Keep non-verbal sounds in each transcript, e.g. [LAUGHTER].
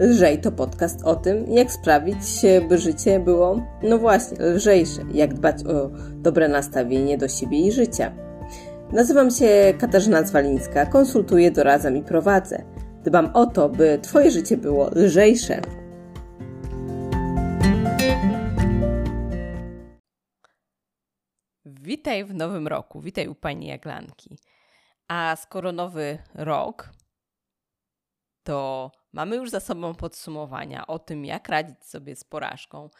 Lżej to podcast o tym, jak sprawić, by życie było, no właśnie, lżejsze, jak dbać o dobre nastawienie do siebie i życia. Nazywam się Katarzyna Zwalińska, konsultuję, doradzam i prowadzę. Dbam o to, by Twoje życie było lżejsze. Witaj w nowym roku, witaj u Pani Jaglanki. A skoro nowy rok, to mamy już za sobą podsumowania o tym, jak radzić sobie z porażką.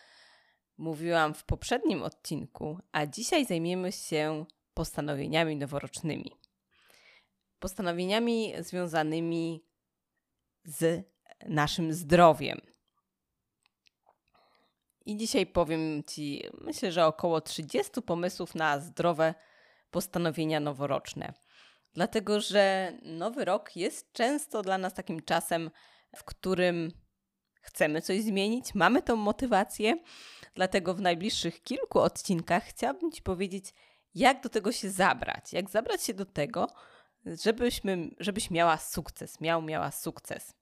Mówiłam w poprzednim odcinku, a dzisiaj zajmiemy się postanowieniami noworocznymi. Postanowieniami związanymi z naszym zdrowiem. I dzisiaj powiem Ci, myślę, że około 30 pomysłów na zdrowe postanowienia noworoczne. Dlatego, że nowy rok jest często dla nas takim czasem, w którym chcemy coś zmienić, mamy tą motywację. Dlatego w najbliższych kilku odcinkach chciałabym Ci powiedzieć, jak do tego się zabrać, jak zabrać się do tego, żebyśmy, żebyś miała sukces, miał, miała sukces.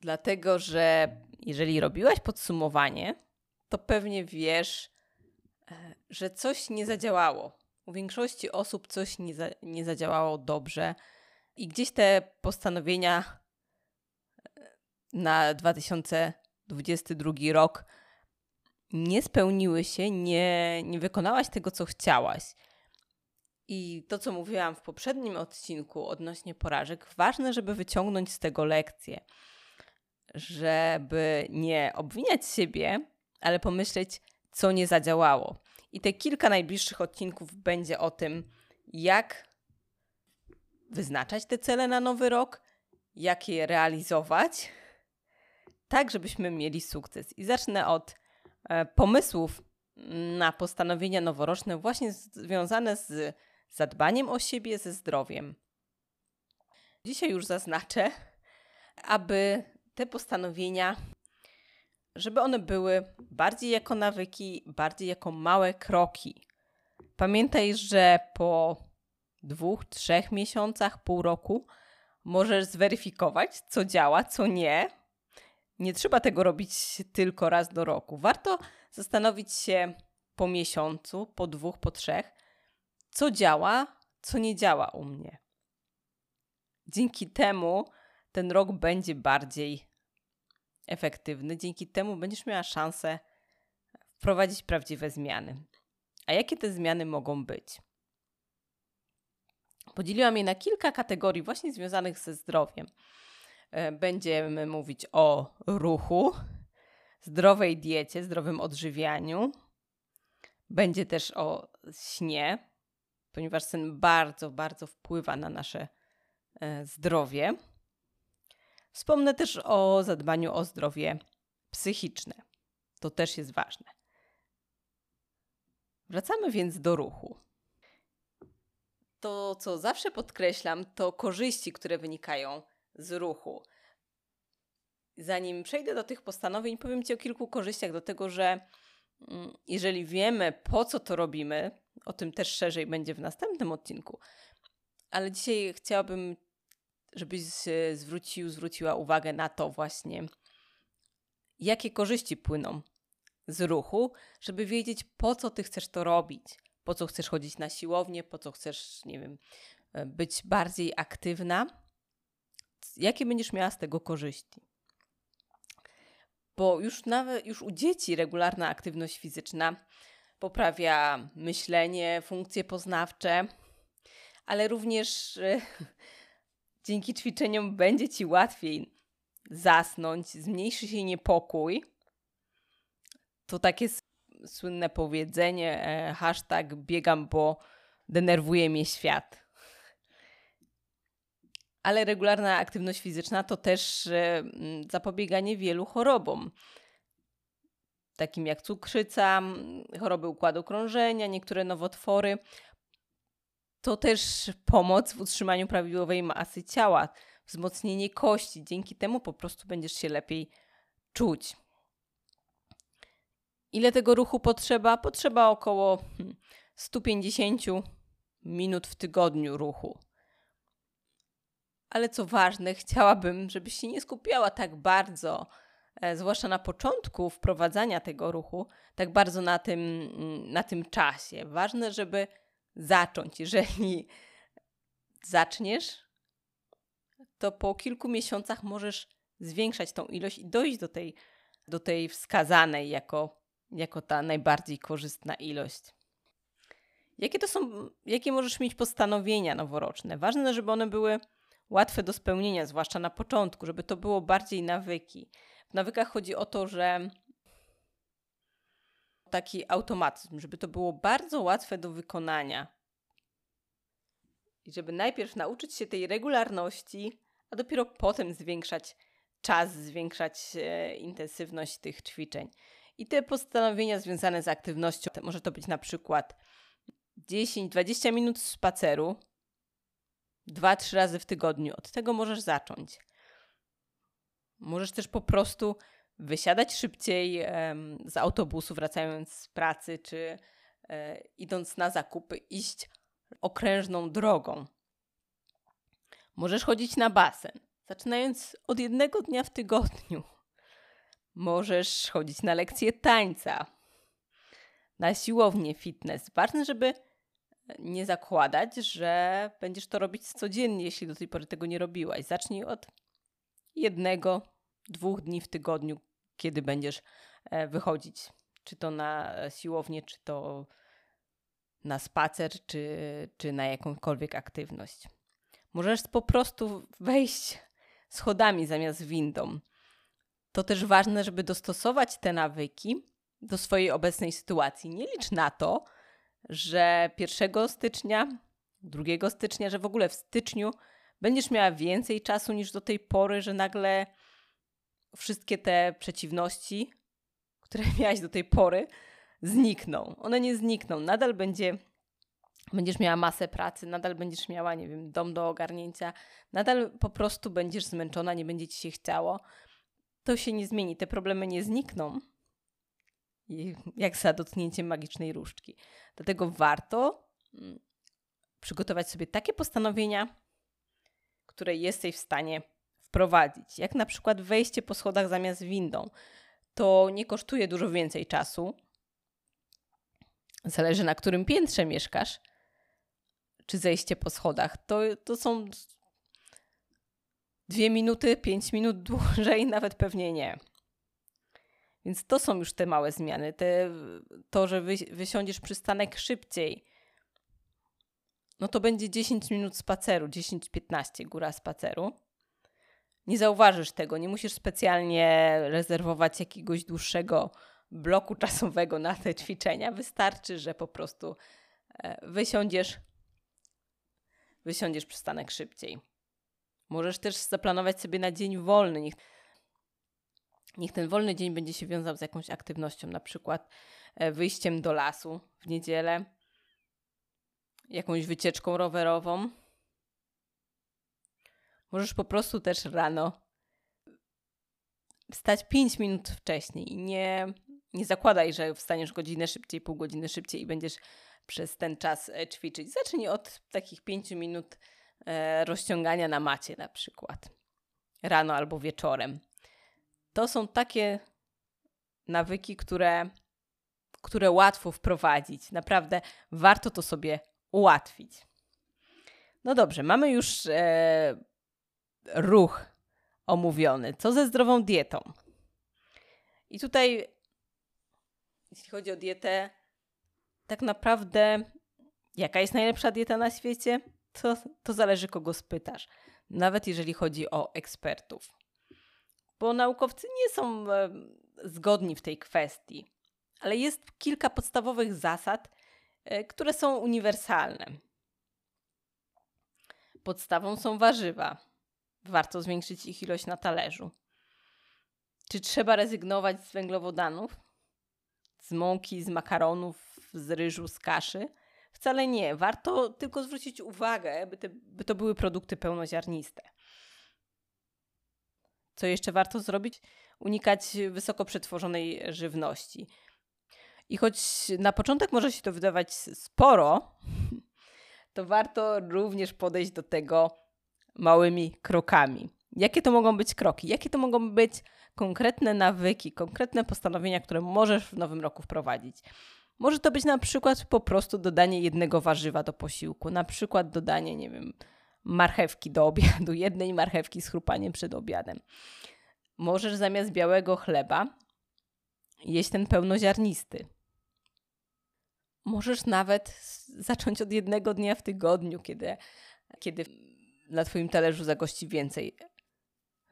Dlatego, że jeżeli robiłaś podsumowanie, to pewnie wiesz, e, że coś nie zadziałało. U większości osób coś nie, za, nie zadziałało dobrze i gdzieś te postanowienia na 2022 rok nie spełniły się, nie, nie wykonałaś tego, co chciałaś. I to, co mówiłam w poprzednim odcinku odnośnie porażek, ważne, żeby wyciągnąć z tego lekcję żeby nie obwiniać siebie, ale pomyśleć, co nie zadziałało. I te kilka najbliższych odcinków będzie o tym, jak wyznaczać te cele na nowy rok, jak je realizować, tak żebyśmy mieli sukces. I zacznę od e, pomysłów na postanowienia noworoczne, właśnie związane z zadbaniem o siebie, ze zdrowiem. Dzisiaj już zaznaczę, aby te postanowienia, żeby one były bardziej jako nawyki, bardziej jako małe kroki. Pamiętaj, że po dwóch, trzech miesiącach, pół roku możesz zweryfikować, co działa, co nie. Nie trzeba tego robić tylko raz do roku. Warto zastanowić się po miesiącu, po dwóch, po trzech, co działa, co nie działa u mnie. Dzięki temu ten rok będzie bardziej efektywny. Dzięki temu będziesz miała szansę wprowadzić prawdziwe zmiany. A jakie te zmiany mogą być? Podzieliłam je na kilka kategorii, właśnie związanych ze zdrowiem. E, będziemy mówić o ruchu, zdrowej diecie, zdrowym odżywianiu. Będzie też o śnie, ponieważ sen bardzo, bardzo wpływa na nasze e, zdrowie. Wspomnę też o zadbaniu o zdrowie psychiczne. To też jest ważne. Wracamy więc do ruchu. To, co zawsze podkreślam, to korzyści, które wynikają z ruchu. Zanim przejdę do tych postanowień, powiem Ci o kilku korzyściach, do tego, że mm, jeżeli wiemy, po co to robimy, o tym też szerzej będzie w następnym odcinku, ale dzisiaj chciałabym żebyś zwrócił, zwróciła uwagę na to właśnie, jakie korzyści płyną z ruchu, żeby wiedzieć, po co ty chcesz to robić, po co chcesz chodzić na siłownię, po co chcesz, nie wiem, e, być bardziej aktywna, jakie będziesz miała z tego korzyści. Bo już nawet już u dzieci regularna aktywność fizyczna poprawia myślenie, funkcje poznawcze, ale również e, [LAUGHS] Dzięki ćwiczeniom będzie ci łatwiej zasnąć, zmniejszy się niepokój. To takie słynne powiedzenie, e, hashtag biegam, bo denerwuje mnie świat. Ale regularna aktywność fizyczna to też e, zapobieganie wielu chorobom, takim jak cukrzyca, choroby układu krążenia, niektóre nowotwory to też pomoc w utrzymaniu prawidłowej masy ciała, wzmocnienie kości. Dzięki temu po prostu będziesz się lepiej czuć. Ile tego ruchu potrzeba? Potrzeba około 150 hmm, minut w tygodniu ruchu. Ale co ważne, chciałabym, żebyś się nie skupiała tak bardzo, e, zwłaszcza na początku wprowadzania tego ruchu, tak bardzo na tym, mm, na tym czasie. Ważne, żeby zacząć. Jeżeli zaczniesz, to po kilku miesiącach możesz zwiększać tą ilość i dojść do tej, do tej wskazanej jako, jako ta najbardziej korzystna ilość. Jakie to są, jakie możesz mieć postanowienia noworoczne? Ważne, żeby one były łatwe do spełnienia, zwłaszcza na początku, żeby to było bardziej nawyki. W nawykach chodzi o to, że taki automatyzm, żeby to było bardzo łatwe do wykonania. I żeby najpierw nauczyć się tej regularności, a dopiero potem zwiększać czas, zwiększać e, intensywność tych ćwiczeń. I te postanowienia związane z aktywnością, może to być na przykład 10-20 minut spaceru, 2-3 razy w tygodniu. Od tego możesz zacząć. Możesz też po prostu wysiadać szybciej z autobusu, wracając z pracy, czy e, idąc na zakupy, iść okrężną drogą. Możesz chodzić na basen, zaczynając od jednego dnia w tygodniu. Możesz chodzić na lekcje tańca, na siłownię fitness. Ważne, żeby nie zakładać, że będziesz to robić codziennie, jeśli do tej pory tego nie robiłaś. Zacznij od jednego, dwóch dni w tygodniu, kiedy będziesz e, wychodzić. Czy to na siłownię, czy to na spacer, czy, czy na jakąkolwiek aktywność. Możesz po prostu wejść schodami zamiast windą. To też ważne, żeby dostosować te nawyki do swojej obecnej sytuacji. Nie licz na to, że 1 stycznia, 2 stycznia, że w ogóle w styczniu będziesz miała więcej czasu niż do tej pory, że nagle wszystkie te przeciwności, które [LAUGHS] miałaś do tej pory, znikną. One nie znikną. Nadal będzie, będziesz miała masę pracy, nadal będziesz miała, nie wiem, dom do ogarnięcia, nadal po prostu będziesz zmęczona, nie będzie ci się chciało. To się nie zmieni. Te problemy nie znikną. Jak za dotknięciem magicznej różdżki. Dlatego warto mm, przygotować sobie takie postanowienia, które jesteś w stanie wprowadzić. Jak na przykład wejście po schodach zamiast windą. To nie kosztuje dużo więcej czasu. Zależy na którym piętrze mieszkasz, czy zejście po schodach. To, to są dwie minuty, pięć minut dłużej, [LAUGHS] nawet pewnie nie. Więc to są już te małe zmiany. Te, to, że wy, wysiądziesz przystanek szybciej, no to będzie 10 minut spaceru, 10-15 góra spaceru. Nie zauważysz tego, nie musisz specjalnie rezerwować jakiegoś dłuższego bloku [LAUGHS] czasowego na te ćwiczenia. Wystarczy, że po prostu e, wysiądziesz, wysiądziesz przystanek szybciej. Możesz też zaplanować sobie na dzień wolny. Niech ten wolny dzień będzie się wiązał z jakąś aktywnością, na przykład e, wyjściem do lasu w niedzielę, jakąś wycieczką rowerową. Możesz po prostu też rano wstać 5 minut wcześniej i nie, nie zakładaj, że wstaniesz godzinę szybciej, pół godziny szybciej i będziesz przez ten czas e, ćwiczyć. Zacznij od takich 5 minut e, rozciągania na macie na przykład. Rano albo wieczorem to są takie nawyki, które, które łatwo wprowadzić. Naprawdę warto to sobie ułatwić. No dobrze, mamy już e, ruch omówiony. Co ze zdrową dietą? I tutaj, jeśli chodzi o dietę, tak naprawdę jaka jest najlepsza dieta na świecie? To, to zależy, kogo spytasz. Nawet jeżeli chodzi o ekspertów bo naukowcy nie są zgodni w tej kwestii. Ale jest kilka podstawowych zasad, e, które są uniwersalne. Podstawą są warzywa. Warto zwiększyć ich ilość na talerzu. Czy trzeba rezygnować z węglowodanów? Z mąki, z makaronów, z ryżu, z kaszy? Wcale nie. Warto tylko zwrócić uwagę, by, te, by to były produkty pełnoziarniste. Co jeszcze warto zrobić? Unikać wysoko przetworzonej żywności. I choć na początek może się to wydawać sporo, [LAUGHS] to warto również podejść do tego małymi krokami. Jakie to mogą być kroki? Jakie to mogą być konkretne nawyki, konkretne postanowienia, które możesz w nowym roku wprowadzić? Może to być na przykład po prostu dodanie jednego warzywa do posiłku, na przykład dodanie, nie wiem, marchewki do obiadu, [LAUGHS] jednej marchewki z chrupaniem przed obiadem. Możesz zamiast białego chleba jeść ten pełnoziarnisty. Możesz nawet zacząć od jednego dnia w tygodniu, kiedy, kiedy na Twoim talerzu zagości więcej,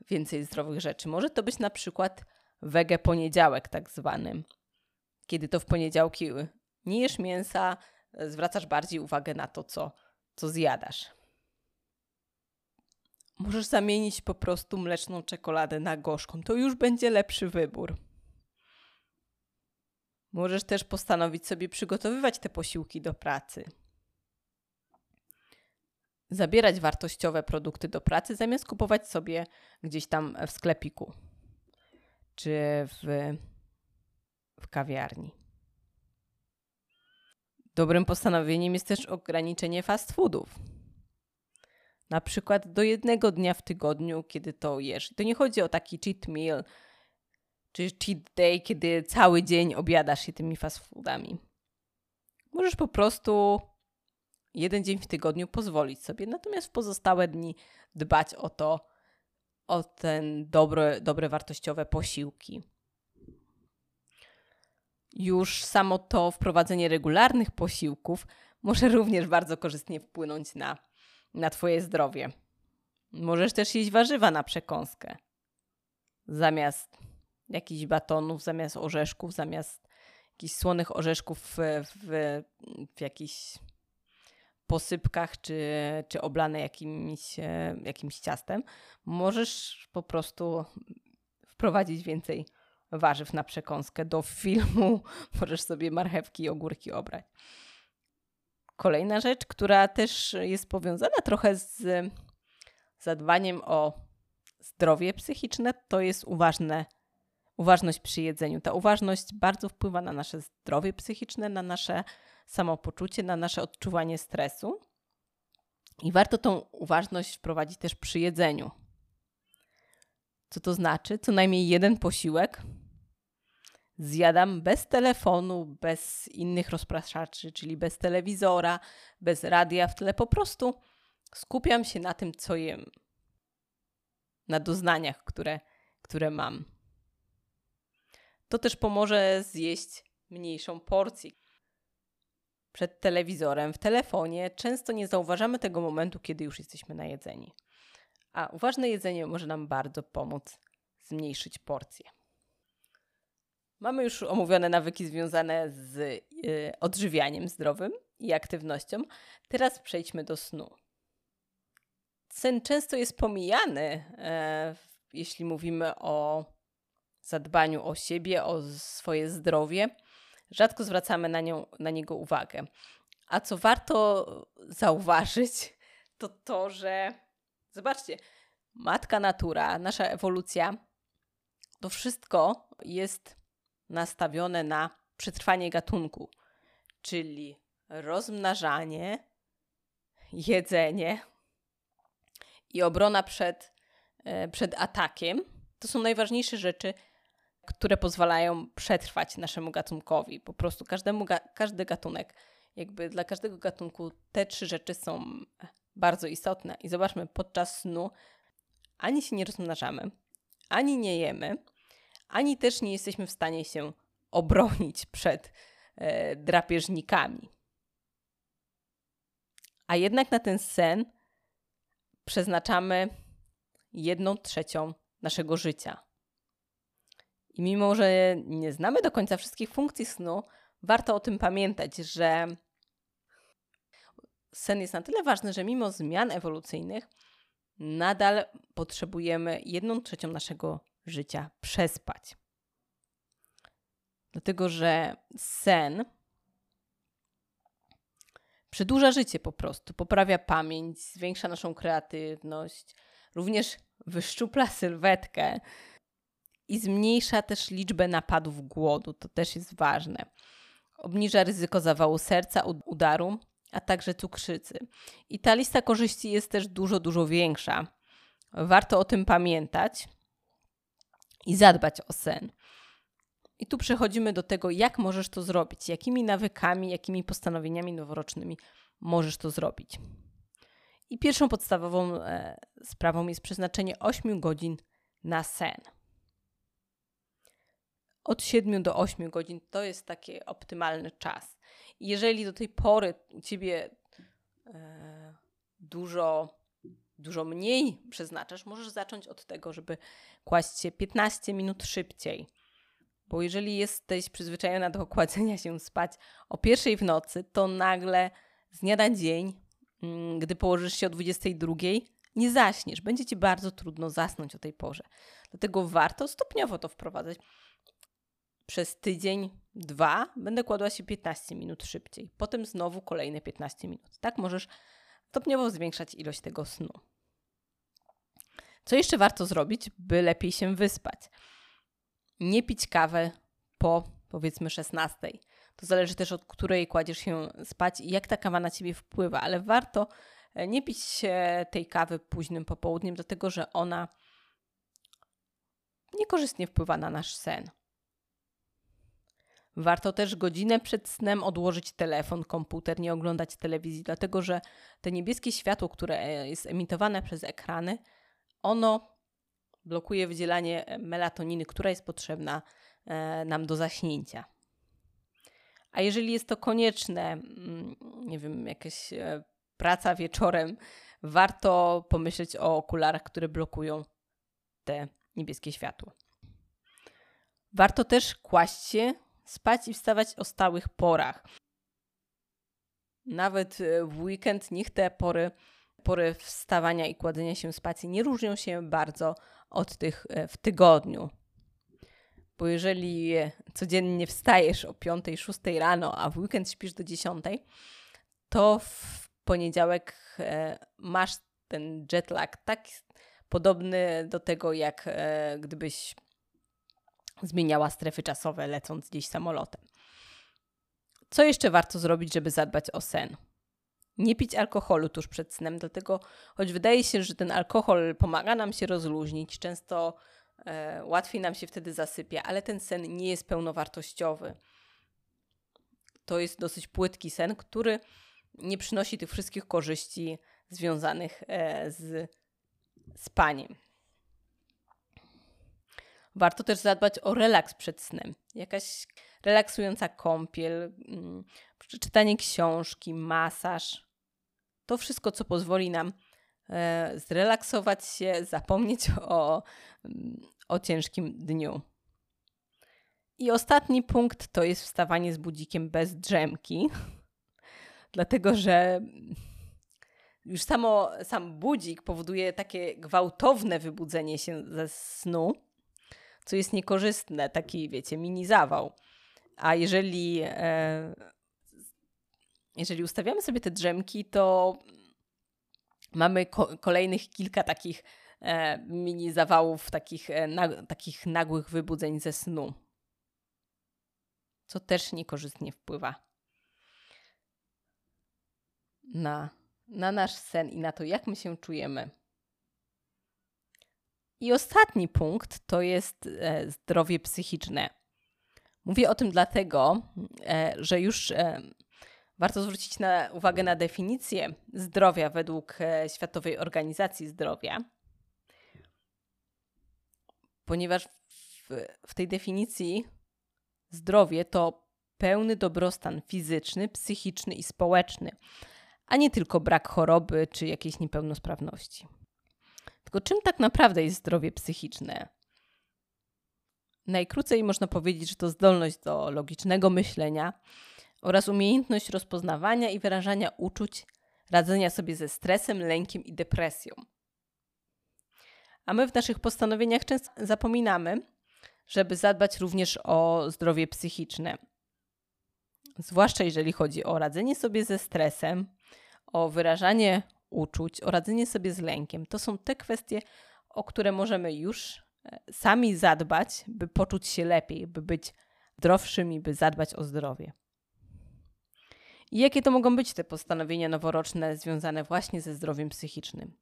więcej zdrowych rzeczy. Może to być na przykład wege poniedziałek, tak zwany, kiedy to w poniedziałki nie jesz mięsa, zwracasz bardziej uwagę na to, co, co zjadasz. Możesz zamienić po prostu mleczną czekoladę na gorzką. To już będzie lepszy wybór. Możesz też postanowić sobie przygotowywać te posiłki do pracy. Zabierać wartościowe produkty do pracy, zamiast kupować sobie gdzieś tam w sklepiku czy w, w kawiarni. Dobrym postanowieniem jest też ograniczenie fast foodów. Na przykład do jednego dnia w tygodniu, kiedy to jesz. To nie chodzi o taki cheat meal, czy cheat day, kiedy cały dzień obiadasz się tymi fast foodami. Możesz po prostu jeden dzień w tygodniu pozwolić sobie, natomiast w pozostałe dni dbać o to, o ten dobre, dobre wartościowe posiłki. Już samo to wprowadzenie regularnych posiłków może [LAUGHS] również bardzo korzystnie wpłynąć na, na Twoje zdrowie. Możesz też jeść warzywa na przekąskę. Zamiast jakichś batonów, zamiast orzeszków, zamiast jakichś słonych orzeszków w, w, w jakichś posypkach, czy, czy oblane jakimś, e, jakimś ciastem, możesz po prostu wprowadzić więcej warzyw na przekąskę. Do filmu [LAUGHS] możesz sobie marchewki i ogórki obrać. Kolejna rzecz, która też jest powiązana trochę z zadbaniem o zdrowie psychiczne, to jest uważne uważność przy jedzeniu. Ta uważność bardzo wpływa na nasze zdrowie psychiczne, na nasze samopoczucie, na nasze odczuwanie stresu. I warto tą uważność wprowadzić też przy jedzeniu. Co to znaczy? Co najmniej jeden posiłek zjadam bez telefonu, bez innych rozpraszaczy, czyli bez telewizora, bez radia w tle. Po prostu skupiam się na tym, co jem, na doznaniach, które, które mam to też pomoże zjeść mniejszą porcję. Przed telewizorem, w telefonie często nie zauważamy tego momentu, kiedy już jesteśmy najedzeni. A uważne jedzenie może nam bardzo pomóc zmniejszyć porcję. Mamy już omówione nawyki związane z yy, odżywianiem zdrowym i aktywnością. Teraz przejdźmy do snu. Sen często jest pomijany, e, jeśli mówimy o zadbaniu o siebie, o swoje zdrowie, rzadko zwracamy na, nią, na niego uwagę. A co warto zauważyć, to to, że zobaczcie, matka natura, nasza ewolucja, to wszystko jest nastawione na przetrwanie gatunku, czyli rozmnażanie, jedzenie i obrona przed, e, przed atakiem. To są najważniejsze rzeczy, które pozwalają przetrwać naszemu gatunkowi. Po prostu każdemu, każdy gatunek, jakby dla każdego gatunku te trzy rzeczy są bardzo istotne. I zobaczmy, podczas snu ani się nie rozmnażamy, ani nie jemy, ani też nie jesteśmy w stanie się obronić przed e, drapieżnikami. A jednak na ten sen przeznaczamy jedną trzecią naszego życia. I mimo, że nie znamy do końca wszystkich funkcji snu, warto o tym pamiętać, że sen jest na tyle ważny, że mimo zmian ewolucyjnych nadal potrzebujemy jedną trzecią naszego życia przespać. Dlatego, że sen przedłuża życie po prostu, poprawia pamięć, zwiększa naszą kreatywność, również wyszczupla sylwetkę i zmniejsza też liczbę napadów głodu. To też jest ważne. Obniża ryzyko zawału serca, udaru, a także cukrzycy. I ta lista korzyści jest też dużo, dużo większa. Warto o tym pamiętać i zadbać o sen. I tu przechodzimy do tego, jak możesz to zrobić, jakimi nawykami, jakimi postanowieniami noworocznymi możesz to zrobić. I pierwszą podstawową e, sprawą jest przeznaczenie 8 godzin na sen. Od 7 do 8 godzin to jest taki optymalny czas. Jeżeli do tej pory u ciebie e, dużo, dużo mniej przeznaczasz, możesz zacząć od tego, żeby kłaść się 15 minut szybciej. Bo jeżeli jesteś przyzwyczajona do kładzenia się spać o pierwszej w nocy, to nagle z dnia na dzień, mm, gdy położysz się o 22, nie zaśniesz. Będzie ci bardzo trudno zasnąć o tej porze. Dlatego warto stopniowo to wprowadzać. Przez tydzień, dwa będę kładła się 15 minut szybciej. Potem znowu kolejne 15 minut. Tak możesz stopniowo zwiększać ilość tego snu. Co jeszcze warto zrobić, by lepiej się wyspać? Nie pić kawę po powiedzmy 16. To zależy też od której kładziesz się spać i jak ta kawa na ciebie wpływa, ale warto e, nie pić tej kawy późnym popołudniem, dlatego że ona niekorzystnie wpływa na nasz sen. Warto też godzinę przed snem odłożyć telefon, komputer, nie oglądać telewizji, dlatego że te niebieskie światło, które e, jest emitowane przez ekrany, ono blokuje wydzielanie melatoniny, która jest potrzebna e, nam do zaśnięcia. A jeżeli jest to konieczne, mm, nie wiem, jakaś e, praca wieczorem, warto pomyśleć o okularach, które blokują te niebieskie światło. Warto też kłaść się, spać i wstawać o stałych porach. Nawet e, w weekend niech te pory, pory wstawania i kładzenia się spać nie różnią się bardzo od tych e, w tygodniu. Bo jeżeli codziennie wstajesz o 5, 6 rano, a w weekend śpisz do 10, to w poniedziałek e, masz ten jetlag tak podobny do tego, jak gdybyś zmieniała strefy czasowe lecąc gdzieś samolotem. Co jeszcze warto zrobić, żeby zadbać o sen? Nie pić alkoholu tuż przed snem, dlatego choć wydaje się, że ten alkohol pomaga nam się rozluźnić, często e, łatwiej nam się wtedy zasypia, ale ten sen nie jest pełnowartościowy. To jest dosyć płytki sen, który nie przynosi tych wszystkich korzyści związanych e, z spaniem. Warto też zadbać o relaks przed snem. Jakaś relaksująca kąpiel, mm, przeczytanie książki, masaż. To wszystko, co pozwoli nam e, zrelaksować się, zapomnieć o, mm, o ciężkim dniu. I ostatni punkt to jest wstawanie z budzikiem bez drzemki, [LAUGHS] dlatego że już samo, sam budzik powoduje takie gwałtowne wybudzenie się ze snu, co jest niekorzystne, taki, wiecie, mini zawał. A jeżeli, e, jeżeli ustawiamy sobie te drzemki, to mamy ko kolejnych kilka takich e, mini zawałów, takich, e, takich nagłych wybudzeń ze snu, co też niekorzystnie wpływa na, na nasz sen i na to, jak my się czujemy. I ostatni punkt to jest e, zdrowie psychiczne. Mówię o tym dlatego, e, że już e, warto zwrócić na, uwagę na definicję zdrowia według Światowej Organizacji Zdrowia, ponieważ w, w tej definicji zdrowie to pełny dobrostan fizyczny, psychiczny i społeczny, a nie tylko brak choroby czy jakiejś niepełnosprawności. Tylko czym tak naprawdę jest zdrowie psychiczne? Najkrócej można powiedzieć, że to zdolność do logicznego myślenia oraz umiejętność rozpoznawania i wyrażania uczuć, radzenia sobie ze stresem, lękiem i depresją. A my w naszych postanowieniach często zapominamy, żeby zadbać również o zdrowie psychiczne. Zwłaszcza jeżeli chodzi o radzenie sobie ze stresem, o wyrażanie uczuć, o radzenie sobie z lękiem. To są te kwestie, o które możemy już e, sami zadbać, by poczuć się lepiej, by być zdrowszymi, by zadbać o zdrowie. I jakie to mogą być te postanowienia noworoczne związane właśnie ze zdrowiem psychicznym?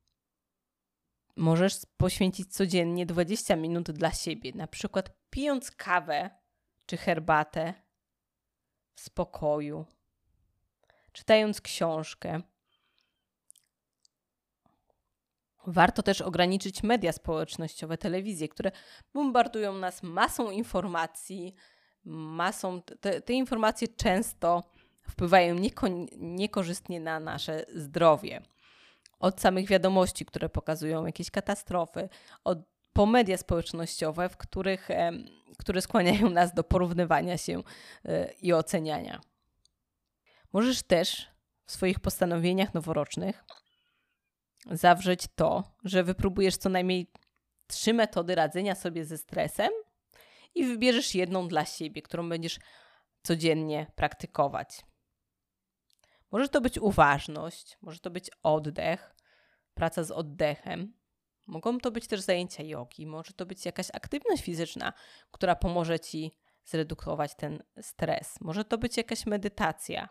Możesz poświęcić codziennie 20 minut dla siebie, na przykład pijąc kawę czy herbatę w spokoju, czytając książkę. Warto też ograniczyć media społecznościowe, telewizje, które bombardują nas masą informacji, masą. Te, te informacje często wpływają nieko, niekorzystnie na nasze zdrowie. Od samych wiadomości, które pokazują jakieś katastrofy, od, po media społecznościowe, w których, które skłaniają nas do porównywania się e, i oceniania. Możesz też w swoich postanowieniach noworocznych zawrzeć to, że wypróbujesz co najmniej trzy metody radzenia sobie ze stresem i wybierzesz jedną dla siebie, którą będziesz codziennie praktykować. Może to być uważność, może to być oddech, praca z oddechem. Mogą to być też zajęcia jogi, może to być jakaś aktywność fizyczna, która pomoże ci zredukować ten stres. Może to być jakaś medytacja.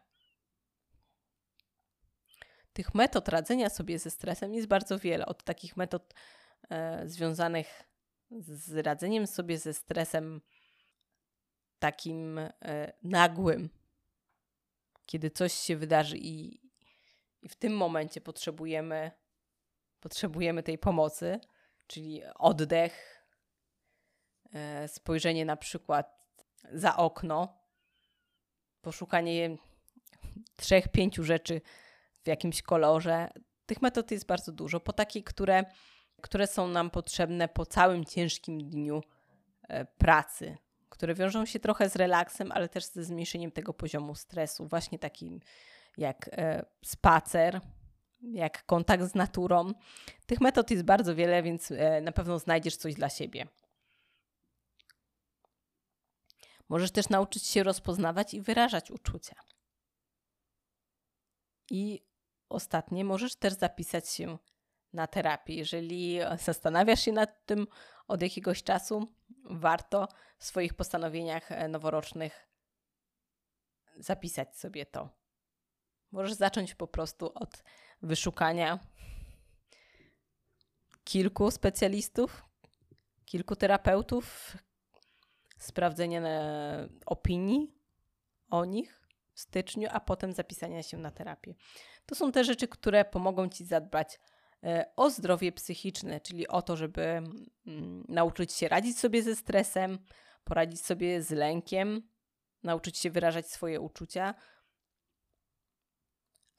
Tych metod radzenia sobie ze stresem jest bardzo wiele. Od takich metod e, związanych z radzeniem sobie ze stresem takim e, nagłym, kiedy coś się wydarzy i, i w tym momencie potrzebujemy, potrzebujemy tej pomocy, czyli oddech, e, spojrzenie na przykład za okno, poszukanie trzech, pięciu rzeczy w jakimś kolorze. Tych metod jest bardzo dużo, po takie, które, które są nam potrzebne po całym ciężkim dniu e, pracy, które wiążą się trochę z relaksem, ale też ze zmniejszeniem tego poziomu stresu, właśnie takim jak e, spacer, jak kontakt z naturą. Tych metod jest bardzo wiele, więc e, na pewno znajdziesz coś dla siebie. Możesz też nauczyć się rozpoznawać i wyrażać uczucia. I ostatnie, możesz też zapisać się na terapię. Jeżeli zastanawiasz się nad tym od jakiegoś czasu, warto w swoich postanowieniach e, noworocznych zapisać sobie to. Możesz zacząć po prostu od wyszukania kilku specjalistów, kilku terapeutów, sprawdzenia opinii o nich w styczniu, a potem zapisania się na terapię. To są te rzeczy, które pomogą ci zadbać e, o zdrowie psychiczne, czyli o to, żeby mm, nauczyć się radzić sobie ze stresem, poradzić sobie z lękiem, nauczyć się wyrażać swoje uczucia.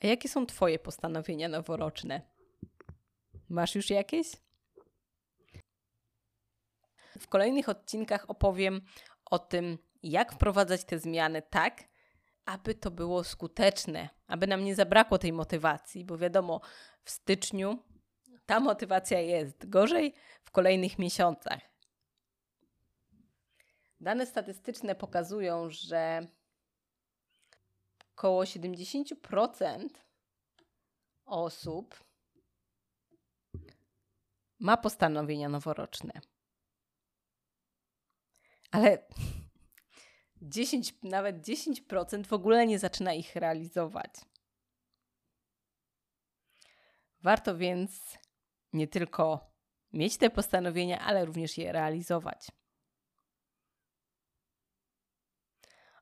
A jakie są Twoje postanowienia noworoczne? Masz już jakieś? W kolejnych odcinkach opowiem o tym, jak wprowadzać te zmiany tak, aby to było skuteczne, aby nam nie zabrakło tej motywacji, bo wiadomo, w styczniu ta motywacja jest gorzej w kolejnych miesiącach. Dane statystyczne pokazują, że około 70% osób ma postanowienia noworoczne. Ale 10, nawet 10% w ogóle nie zaczyna ich realizować. Warto więc nie tylko mieć te postanowienia, ale również je realizować.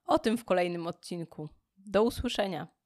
O tym w kolejnym odcinku. Do usłyszenia.